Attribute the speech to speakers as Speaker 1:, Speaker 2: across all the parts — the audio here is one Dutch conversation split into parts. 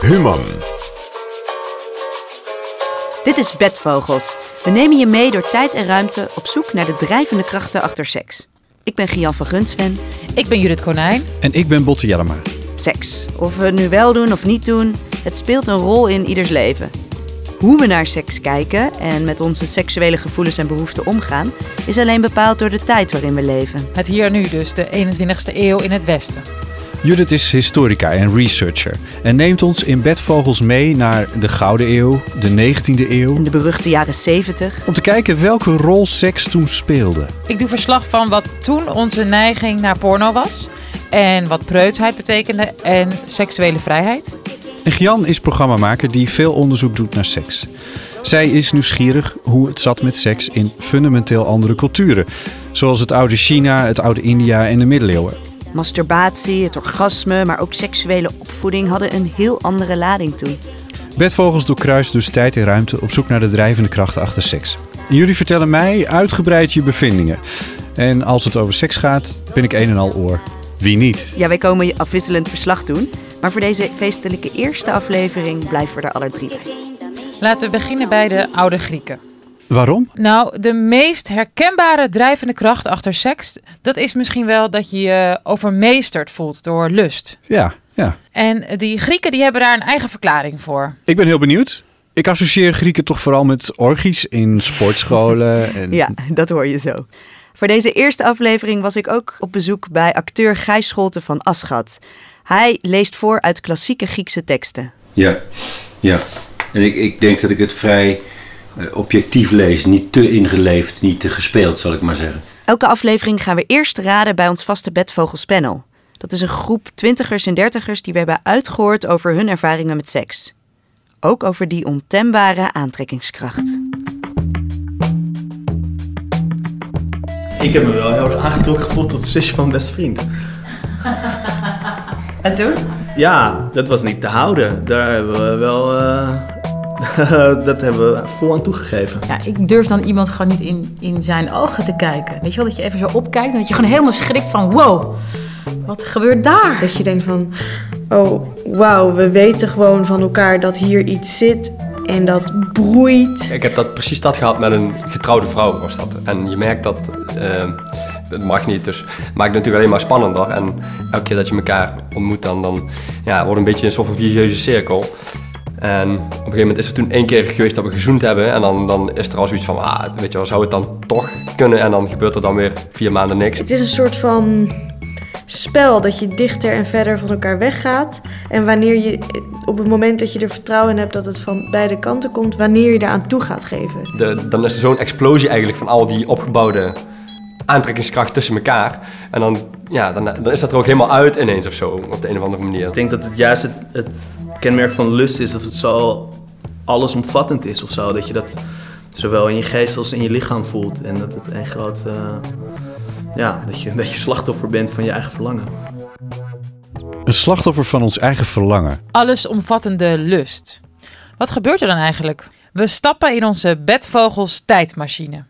Speaker 1: Human.
Speaker 2: Dit is Bedvogels. We nemen je mee door tijd en ruimte op zoek naar de drijvende krachten achter seks. Ik ben Gian van Gunsven.
Speaker 3: Ik ben Judith Konijn.
Speaker 4: En ik ben Botte Jellema.
Speaker 2: Seks. Of we het nu wel doen of niet doen, het speelt een rol in ieders leven. Hoe we naar seks kijken en met onze seksuele gevoelens en behoeften omgaan, is alleen bepaald door de tijd waarin we leven.
Speaker 3: Het hier nu dus, de 21ste eeuw in het Westen.
Speaker 4: Judith is historica en researcher en neemt ons in bedvogels mee naar de Gouden Eeuw, de 19e eeuw,
Speaker 2: In de beruchte jaren 70.
Speaker 4: om te kijken welke rol seks toen speelde.
Speaker 3: Ik doe verslag van wat toen onze neiging naar porno was. En wat preutsheid betekende en seksuele vrijheid.
Speaker 4: En Gian is programmamaker die veel onderzoek doet naar seks. Zij is nieuwsgierig hoe het zat met seks in fundamenteel andere culturen, zoals het oude China, het oude India en de middeleeuwen.
Speaker 2: Masturbatie, het orgasme, maar ook seksuele opvoeding hadden een heel andere lading toen.
Speaker 4: Bedvogels doorkruist dus tijd en ruimte op zoek naar de drijvende krachten achter seks. En jullie vertellen mij uitgebreid je bevindingen. En als het over seks gaat, ben ik een en al oor. Wie niet?
Speaker 2: Ja, wij komen je afwisselend verslag doen, maar voor deze feestelijke eerste aflevering blijven we er alle drie bij.
Speaker 3: Laten we beginnen bij de oude Grieken.
Speaker 4: Waarom?
Speaker 3: Nou, de meest herkenbare drijvende kracht achter seks, dat is misschien wel dat je je overmeesterd voelt door lust.
Speaker 4: Ja, ja.
Speaker 3: En die Grieken die hebben daar een eigen verklaring voor.
Speaker 4: Ik ben heel benieuwd. Ik associeer Grieken toch vooral met orgies in sportscholen. En...
Speaker 2: Ja, dat hoor je zo. Voor deze eerste aflevering was ik ook op bezoek bij acteur Gijs Scholten van Aschat. Hij leest voor uit klassieke Griekse teksten.
Speaker 5: Ja, ja. En ik, ik denk dat ik het vrij objectief lees. Niet te ingeleefd, niet te gespeeld, zal ik maar zeggen.
Speaker 2: Elke aflevering gaan we eerst raden bij ons vaste bedvogelspanel. Dat is een groep twintigers en dertigers die we hebben uitgehoord over hun ervaringen met seks. Ook over die ontembare aantrekkingskracht.
Speaker 6: Ik heb me wel heel erg aangetrokken gevoeld tot het zusje van mijn beste vriend.
Speaker 2: En toen?
Speaker 6: Ja, dat was niet te houden. Daar hebben we wel... eh, dat hebben we vol aan toegegeven.
Speaker 7: Ja, ik durf dan iemand gewoon niet in, in zijn ogen te kijken. Weet je wel, dat je even zo opkijkt en dat je gewoon helemaal schrikt van... Wow, wat gebeurt daar?
Speaker 8: Dat je denkt van, oh wauw, we weten gewoon van elkaar dat hier iets zit en dat broeit.
Speaker 9: Ik heb dat, precies dat gehad met een getrouwde vrouw was dat. En je merkt dat, eh, dat mag niet, dus het maakt het natuurlijk alleen maar spannender. En elke keer dat je elkaar ontmoet, dan, dan ja, wordt een beetje een soort van vicieuze cirkel. En op een gegeven moment is er toen één keer geweest dat we gezoend hebben. En dan, dan is er al zoiets van, ah, weet je wel, zou het dan toch kunnen? En dan gebeurt er dan weer vier maanden niks.
Speaker 8: Het is een soort van spel dat je dichter en verder van elkaar weggaat. En wanneer je, op het moment dat je er vertrouwen in hebt dat het van beide kanten komt, wanneer je eraan toe gaat geven.
Speaker 9: De, dan is er zo'n explosie eigenlijk van al die opgebouwde aantrekkingskracht tussen elkaar. En dan, ja, dan, dan is dat er ook helemaal uit ineens of zo, op de een of andere manier.
Speaker 6: Ik denk dat het juist het, het kenmerk van lust is dat het zo allesomvattend is of zo. Dat je dat zowel in je geest als in je lichaam voelt. En dat het een groot... eh, ja, dat je een beetje slachtoffer bent van je eigen verlangen.
Speaker 4: Een slachtoffer van ons eigen verlangen.
Speaker 3: Allesomvattende lust. Wat gebeurt er dan eigenlijk? We stappen in onze bedvogels tijdmachine.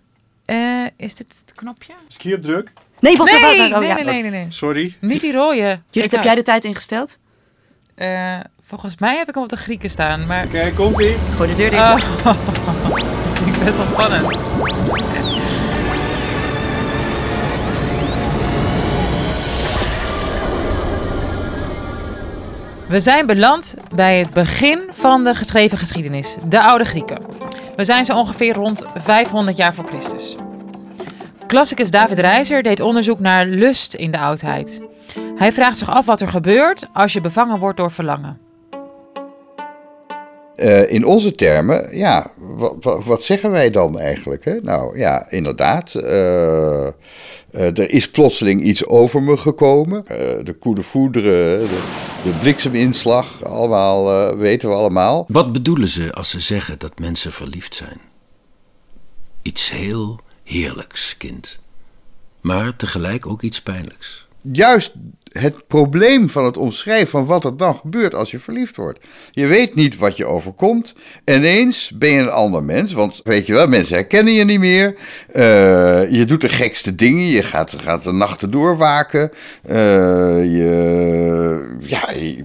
Speaker 3: Eh, is dit het knopje?
Speaker 4: Is ik hier druk?
Speaker 2: Nee, wacht,
Speaker 3: Nee,
Speaker 2: wacht, wacht, oh,
Speaker 3: nee,
Speaker 2: ja.
Speaker 3: nee, nee, nee, nee.
Speaker 4: Sorry.
Speaker 3: Niet die rode.
Speaker 2: Judith,
Speaker 3: Kijk
Speaker 2: heb jij de tijd ingesteld?
Speaker 3: Eh, volgens mij heb ik hem op de Grieken staan, maar...
Speaker 4: Oké, komt ie.
Speaker 2: Gooi de deur dicht.
Speaker 3: Oh. dat vind ik best wel spannend. We zijn beland bij het begin van de geschreven geschiedenis, de oude Grieken. We zijn zo ongeveer rond 500 jaar voor Christus. Klassicus David Reiser deed onderzoek naar lust in de oudheid. Hij vraagt zich af wat er gebeurt als je bevangen wordt door verlangen.
Speaker 10: Eh, in onze termen, ja, wat, zeggen wij dan eigenlijk? Hè? Nou ja, inderdaad. eh, eh, er is plotseling iets over me gekomen. De coup de foudre, de, de blikseminslag, allemaal eh, weten we allemaal.
Speaker 5: Wat bedoelen ze als ze zeggen dat mensen verliefd zijn? Iets heel heerlijks, kind. Maar tegelijk ook iets pijnlijks.
Speaker 10: Juist het probleem van het omschrijven van wat er dan gebeurt als je verliefd wordt. Je weet niet wat je overkomt. Ineens ben je een ander mens. Want weet je wel, mensen herkennen je niet meer. Eh, je doet de gekste dingen. Je gaat, gaat de nachten doorwaken. Eh, je, ja, je-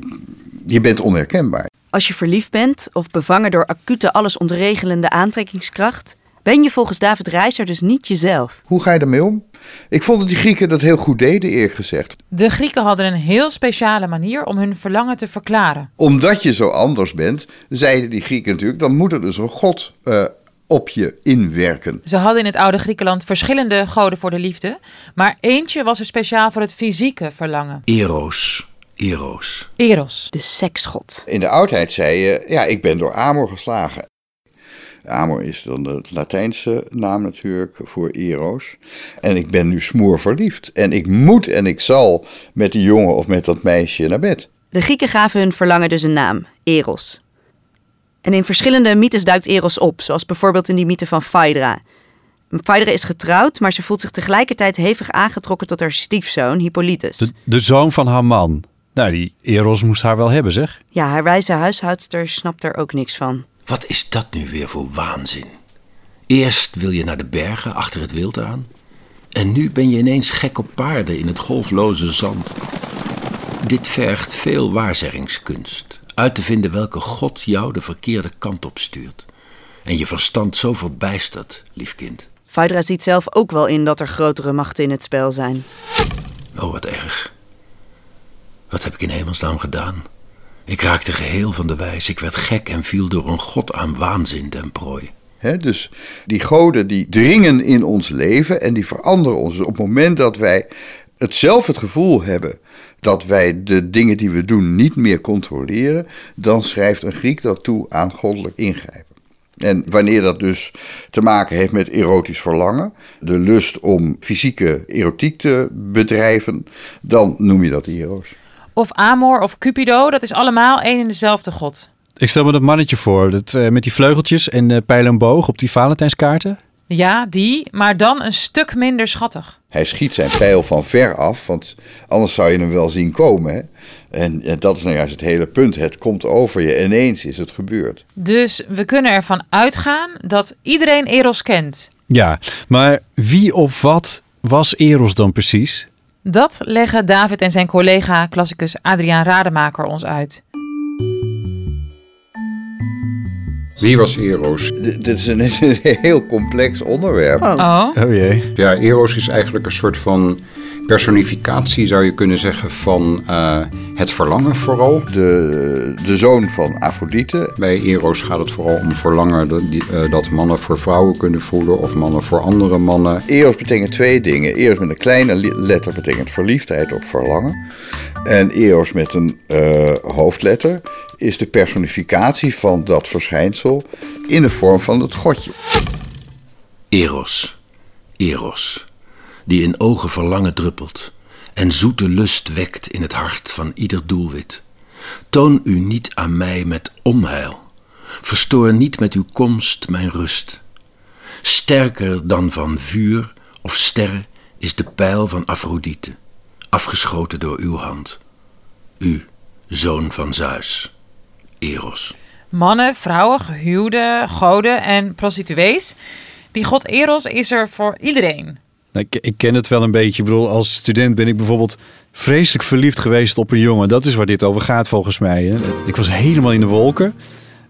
Speaker 10: je bent onherkenbaar.
Speaker 2: Als je verliefd bent of bevangen door acute alles ontregelende aantrekkingskracht, ben je volgens David Reiser dus niet jezelf.
Speaker 10: Hoe ga je daarmee om? Ik vond dat die Grieken dat heel goed deden, eerlijk gezegd.
Speaker 3: De Grieken hadden een heel speciale manier om hun verlangen te verklaren.
Speaker 10: Omdat je zo anders bent, zeiden die Grieken natuurlijk, dan moet er dus een god uh, op je inwerken.
Speaker 3: Ze hadden in het oude Griekenland verschillende goden voor de liefde, maar eentje was er speciaal voor het fysieke verlangen.
Speaker 5: Eros. Eros.
Speaker 3: Eros.
Speaker 2: De seksgod.
Speaker 10: In de oudheid zei je, ja, ik ben door Amor geslagen. Amor is dan de Latijnse naam natuurlijk voor Eros. En ik ben nu smoor verliefd. En ik moet en ik zal met die jongen of met dat meisje naar bed.
Speaker 2: De Grieken gaven hun verlangen dus een naam, Eros. En in verschillende mythes duikt Eros op, zoals bijvoorbeeld in die mythe van Phaedra. Phaedra is getrouwd, maar ze voelt zich tegelijkertijd hevig aangetrokken tot haar stiefzoon, Hippolytus.
Speaker 4: De, de zoon van haar man. Nou, die Eros moest haar wel hebben, zeg.
Speaker 2: Ja, haar wijze huishoudster snapt er ook niks van.
Speaker 5: Wat is dat nu weer voor waanzin? Eerst wil je naar de bergen achter het wild aan. En nu ben je ineens gek op paarden in het golfloze zand. Dit vergt veel waarzeggingskunst. Uit te vinden welke God jou de verkeerde kant op stuurt. En je verstand zo verbijstert, lief kind.
Speaker 2: Phaedra ziet zelf ook wel in dat er grotere machten in het spel zijn.
Speaker 5: Oh, wat erg. Wat heb ik in hemelsnaam gedaan? Ik raakte geheel van de wijs. Ik werd gek en viel door een god aan waanzin ten prooi.
Speaker 10: Dus die goden die dringen in ons leven en die veranderen ons. Dus op het moment dat wij het zelf het gevoel hebben dat wij de dingen die we doen niet meer controleren, dan schrijft een Griek dat toe aan goddelijk ingrijpen. En wanneer dat dus te maken heeft met erotisch verlangen, de lust om fysieke erotiek te bedrijven, dan noem je dat eros
Speaker 3: of Amor of Cupido, dat is allemaal één en dezelfde god.
Speaker 4: Ik stel me dat mannetje voor, dat, uh, met die vleugeltjes en uh, pijl en boog op die Valentijnskaarten.
Speaker 3: Ja, die, maar dan een stuk minder schattig.
Speaker 10: Hij schiet zijn pijl van ver af, want anders zou je hem wel zien komen. Hè? En, en dat is nou juist het hele punt. Het komt over je, ineens is het gebeurd.
Speaker 3: Dus we kunnen ervan uitgaan dat iedereen Eros kent.
Speaker 4: Ja, maar wie of wat was Eros dan precies?
Speaker 3: Dat leggen David en zijn collega klassicus Adriaan Rademaker ons uit.
Speaker 1: Wie was Eros?
Speaker 10: dit is een, een, heel complex onderwerp.
Speaker 3: Oh. oh.
Speaker 4: oh jee.
Speaker 1: Ja, Eros is eigenlijk een soort van personificatie, zou je kunnen zeggen, van uh, het verlangen vooral.
Speaker 10: De, de zoon van Afrodite.
Speaker 1: Bij Eros gaat het vooral om verlangen dat, die, uh, dat mannen voor vrouwen kunnen voelen of mannen voor andere mannen.
Speaker 10: Eros betekent twee dingen. Eros met een kleine letter betekent verliefdheid of verlangen. En Eros met een uh, hoofdletter is de personificatie van dat verschijnsel in de vorm van het godje.
Speaker 5: Eros. Eros die in ogen verlangen druppelt en zoete lust wekt in het hart van ieder doelwit. Toon u niet aan mij met onheil, verstoor niet met uw komst mijn rust. Sterker dan van vuur of sterren is de pijl van Afrodite, afgeschoten door uw hand. U, zoon van Zeus, Eros.
Speaker 3: Mannen, vrouwen, gehuwden, goden en prostituees. Die god Eros is er voor iedereen.
Speaker 4: Ik, ik, ken het wel een beetje. Ik bedoel, als student ben ik bijvoorbeeld vreselijk verliefd geweest op een jongen. Dat is waar dit over gaat volgens mij. Hè. Ik was helemaal in de wolken.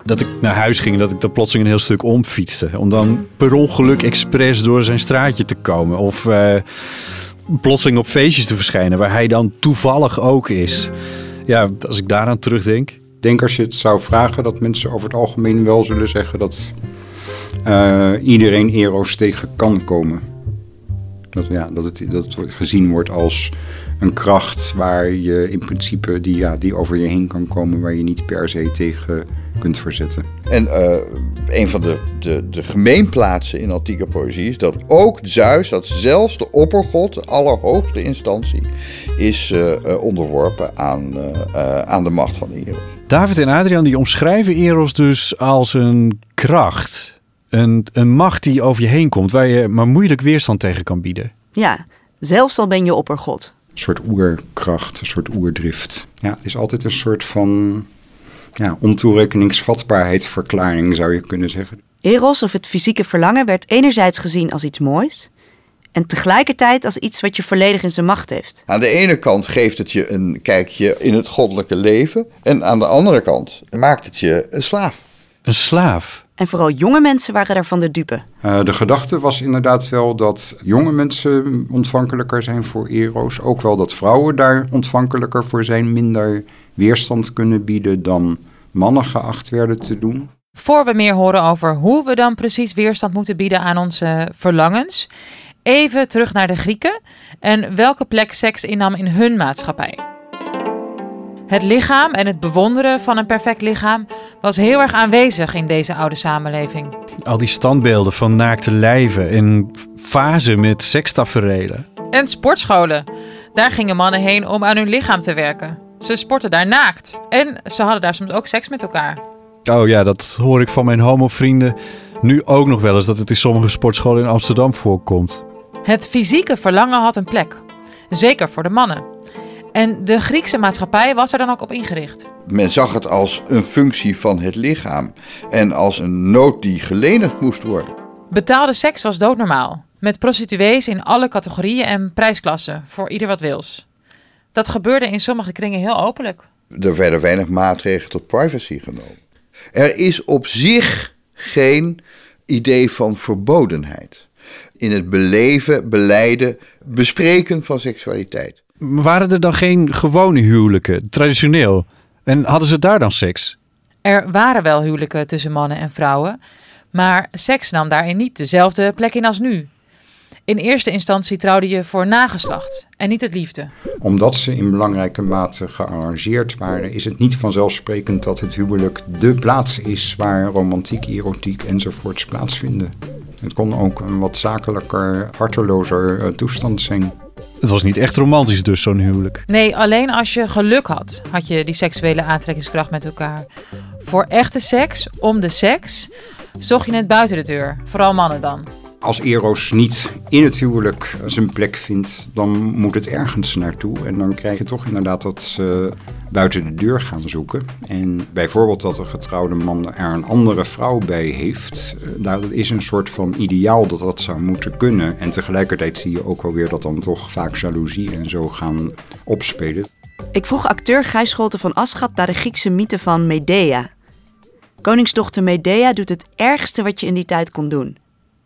Speaker 4: Dat ik naar huis ging dat ik dan plotseling een heel stuk omfietste. Om dan per ongeluk expres door zijn straatje te komen. Of uh, plotseling op feestjes te verschijnen waar hij dan toevallig ook is. Ja, als ik daaraan terugdenk.
Speaker 1: Ik denk als je het zou vragen dat mensen over het algemeen wel zullen zeggen dat uh, iedereen Eros tegen kan komen. Dat, ja, dat, het, dat het gezien wordt als een kracht waar je in principe die, ja, die over je heen kan komen, waar je niet per se tegen kunt verzetten.
Speaker 10: En uh, een van de, de, de gemeenplaatsen in antieke poëzie is dat ook Zeus, dat zelfs de oppergod, de allerhoogste instantie, is uh, onderworpen aan, uh, aan de macht van Eros.
Speaker 4: David en Adrian die omschrijven Eros dus als een kracht een, een macht die over je heen komt, waar je maar moeilijk weerstand tegen kan bieden.
Speaker 2: Ja, zelfs al ben je oppergod.
Speaker 1: Een soort oerkracht, een soort oerdrift. Ja, het is altijd een soort van ja, ontoerekeningsvatbaarheidsverklaring, zou je kunnen zeggen.
Speaker 2: Eros of het fysieke verlangen werd enerzijds gezien als iets moois. En tegelijkertijd als iets wat je volledig in zijn macht heeft.
Speaker 10: Aan de ene kant geeft het je een kijkje in het goddelijke leven. En aan de andere kant maakt het je een slaaf.
Speaker 4: Een slaaf?
Speaker 2: En vooral jonge mensen waren daarvan de dupe.
Speaker 1: Uh, de gedachte was inderdaad wel dat jonge mensen ontvankelijker zijn voor ero's. Ook wel dat vrouwen daar ontvankelijker voor zijn, minder weerstand kunnen bieden dan mannen geacht werden te doen.
Speaker 3: Voor we meer horen over hoe we dan precies weerstand moeten bieden aan onze verlangens, even terug naar de Grieken en welke plek seks innam in hun maatschappij. Het lichaam en het bewonderen van een perfect lichaam was heel erg aanwezig in deze oude samenleving.
Speaker 4: Al die standbeelden van naakte lijven en fasen met sekstaferelen.
Speaker 3: En sportscholen. Daar gingen mannen heen om aan hun lichaam te werken. Ze sporten daar naakt. En ze hadden daar soms ook seks met elkaar.
Speaker 4: Oh ja, dat hoor ik van mijn homo-vrienden nu ook nog wel eens dat het in sommige sportscholen in Amsterdam voorkomt.
Speaker 3: Het fysieke verlangen had een plek. Zeker voor de mannen. En de Griekse maatschappij was er dan ook op ingericht.
Speaker 10: Men zag het als een functie van het lichaam en als een nood die gelenigd moest worden.
Speaker 3: Betaalde seks was doodnormaal, met prostituees in alle categorieën en prijsklassen, voor ieder wat wils. Dat gebeurde in sommige kringen heel openlijk.
Speaker 10: Er werden weinig maatregelen tot privacy genomen. Er is op zich geen idee van verbodenheid in het beleven, beleiden, bespreken van seksualiteit.
Speaker 4: Waren er dan geen gewone huwelijken, traditioneel? En hadden ze daar dan seks?
Speaker 3: Er waren wel huwelijken tussen mannen en vrouwen, maar seks nam daarin niet dezelfde plek in als nu. In eerste instantie trouwde je voor nageslacht en niet het liefde.
Speaker 1: Omdat ze in belangrijke mate gearrangeerd waren, is het niet vanzelfsprekend dat het huwelijk de plaats is waar romantiek, erotiek enzovoorts plaatsvinden. Het kon ook een wat zakelijker, hartelozer eh, toestand zijn.
Speaker 4: Het was niet echt romantisch dus, zo'n huwelijk.
Speaker 3: Nee, alleen als je geluk had, had je die seksuele aantrekkingskracht met elkaar. Voor echte seks, om de seks, zocht je het buiten de deur. Vooral mannen dan.
Speaker 1: Als Eros niet in het huwelijk zijn plek vindt, dan moet het ergens naartoe. En dan krijg je toch inderdaad dat ze buiten de deur gaan zoeken. En bijvoorbeeld dat een getrouwde man er een andere vrouw bij heeft. Eh, daar is een soort van ideaal dat dat zou moeten kunnen. En tegelijkertijd zie je ook alweer dat dan toch vaak jaloezie en zo gaan opspelen.
Speaker 2: Ik vroeg acteur Gijs Scholte van Aschat naar de Griekse mythe van Medea. Koningsdochter Medea doet het ergste wat je in die tijd kon doen.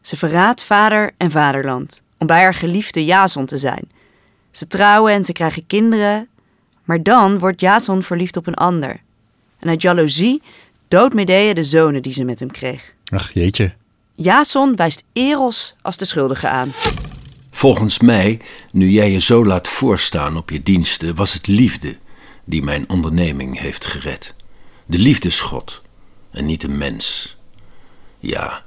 Speaker 2: Ze verraadt vader en vaderland om bij haar geliefde Jason te zijn. Ze trouwen en ze krijgen kinderen, maar dan wordt Jason verliefd op een ander. En uit jaloezie doodt Medea de zonen die ze met hem kreeg.
Speaker 4: Ach jeetje.
Speaker 2: Jason wijst Eros als de schuldige aan.
Speaker 5: Volgens mij, nu jij je zo laat voorstaan op je diensten, was het liefde die mijn onderneming heeft gered. De liefdesgod en niet een mens. Ja,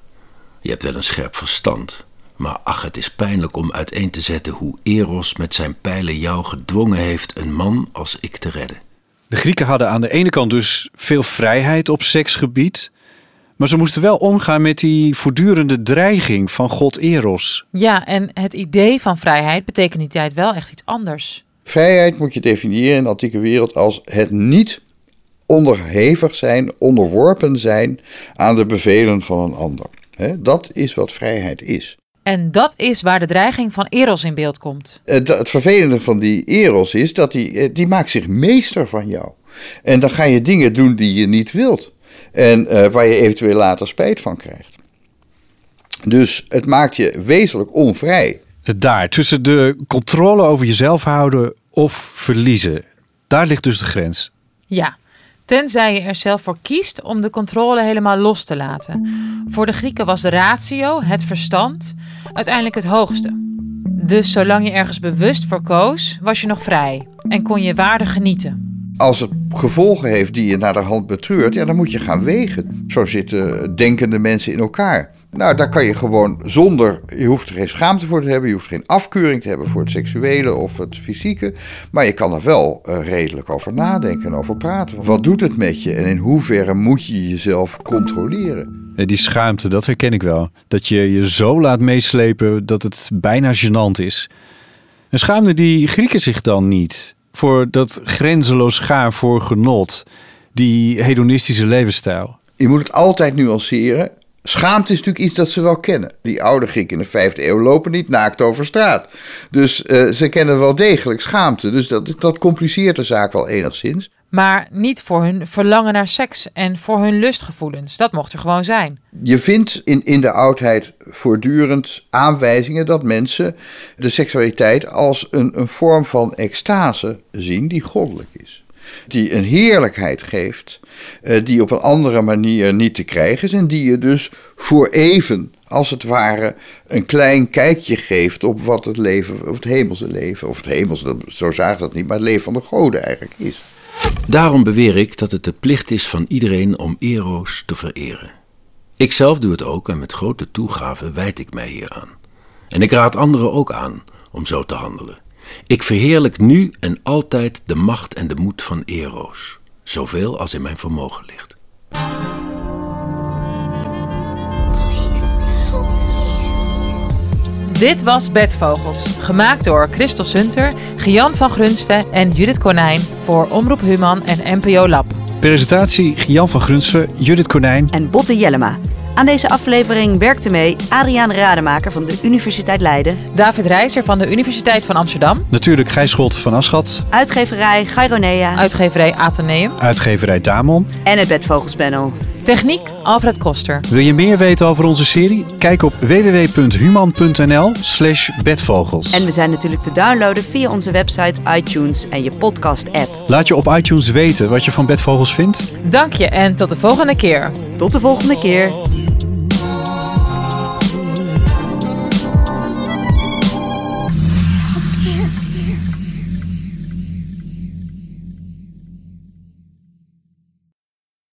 Speaker 5: je hebt wel een scherp verstand, maar ach, het is pijnlijk om uiteen te zetten hoe Eros met zijn pijlen jou gedwongen heeft een man als ik te redden.
Speaker 4: De Grieken hadden aan de ene kant dus veel vrijheid op seksgebied, maar ze moesten wel omgaan met die voortdurende dreiging van god Eros.
Speaker 3: Ja, en het idee van vrijheid betekent in die tijd wel echt iets anders.
Speaker 10: Vrijheid moet je definiëren in de antieke wereld als het niet onderhevig zijn, onderworpen zijn aan de bevelen van een ander. Dat is wat vrijheid is.
Speaker 3: En dat is waar de dreiging van Eros in beeld komt.
Speaker 10: Het, het vervelende van die Eros is dat die, eh, die maakt zich meester van jou. En dan ga je dingen doen die je niet wilt. En uh, waar je eventueel later spijt van krijgt. Dus het maakt je wezenlijk onvrij.
Speaker 4: Daar, tussen de controle over jezelf houden of verliezen. Daar ligt dus de grens.
Speaker 3: Ja, tenzij je er zelf voor kiest om de controle helemaal los te laten. Voor de Grieken was de ratio, het verstand, uiteindelijk het hoogste. Dus zolang je ergens bewust voor koos, was je nog vrij en kon je waarde genieten.
Speaker 10: Als het gevolgen heeft die je naar de hand betreurt, ja, dan moet je gaan wegen. Zo zitten denkende mensen in elkaar. Nou, daar kan je gewoon zonder, je hoeft er geen schaamte voor te hebben, je hoeft geen afkeuring te hebben voor het seksuele of het fysieke, maar je kan er wel uh, redelijk over nadenken en over praten. Wat doet het met je en in hoeverre moet je jezelf controleren?
Speaker 4: Die schaamte, dat herken ik wel. Dat je je zo laat meeslepen dat het bijna gênant is. En schaamde die Grieken zich dan niet voor dat grenzeloos gaar voor genot, die hedonistische levensstijl?
Speaker 10: Je moet het altijd nuanceren Schaamte is natuurlijk iets dat ze wel kennen. Die oude Grieken in de vijfde eeuw lopen niet naakt over straat. Dus eh, ze kennen wel degelijk schaamte. Dus dat, dat compliceert de zaak wel enigszins.
Speaker 3: Maar niet voor hun verlangen naar seks en voor hun lustgevoelens. Dat mocht er gewoon zijn.
Speaker 10: Je vindt in, in de oudheid voortdurend aanwijzingen dat mensen de seksualiteit als een, een vorm van extase zien die goddelijk is. Die een heerlijkheid geeft, eh, die op een andere manier niet te krijgen is en die je dus voor even, als het ware, een klein kijkje geeft op wat het leven, of het hemelse leven, of het hemelse, zo zagen dat niet, maar het leven van de goden eigenlijk is.
Speaker 5: Daarom beweer ik dat het de plicht is van iedereen om Eros te vereren. Ikzelf doe het ook en met grote toegave wijd ik mij hieraan. En ik raad anderen ook aan om zo te handelen. Ik verheerlijk nu en altijd de macht en de moed van Eros, zoveel als in mijn vermogen ligt.
Speaker 3: Dit was Bedvogels, gemaakt door Christel Sunter, Gian van Grunsve en Judith Konijn voor Omroep Human en NPO Lab.
Speaker 4: Presentatie Gian van Grunsven, Judith Konijn.
Speaker 2: En Botte Jellema. Aan deze aflevering werkte mee Adriaan Rademaker van de Universiteit Leiden,
Speaker 3: David Reizer van de Universiteit van Amsterdam,
Speaker 4: Natuurlijk Gijs Scholte van Aschat,
Speaker 2: uitgeverij Gaironea
Speaker 3: uitgeverij Atheneum,
Speaker 4: uitgeverij Damon.
Speaker 2: en het Bedvogelspanel.
Speaker 3: techniek Alfred Koster.
Speaker 4: Wil je meer weten over onze serie? Kijk op www.human.nl slash bedvogels.
Speaker 2: En we zijn natuurlijk te downloaden via onze website, iTunes en je podcast-app.
Speaker 4: Laat je op iTunes weten wat je van bedvogels vindt.
Speaker 3: Dank je en tot de volgende keer.
Speaker 2: Tot de volgende keer.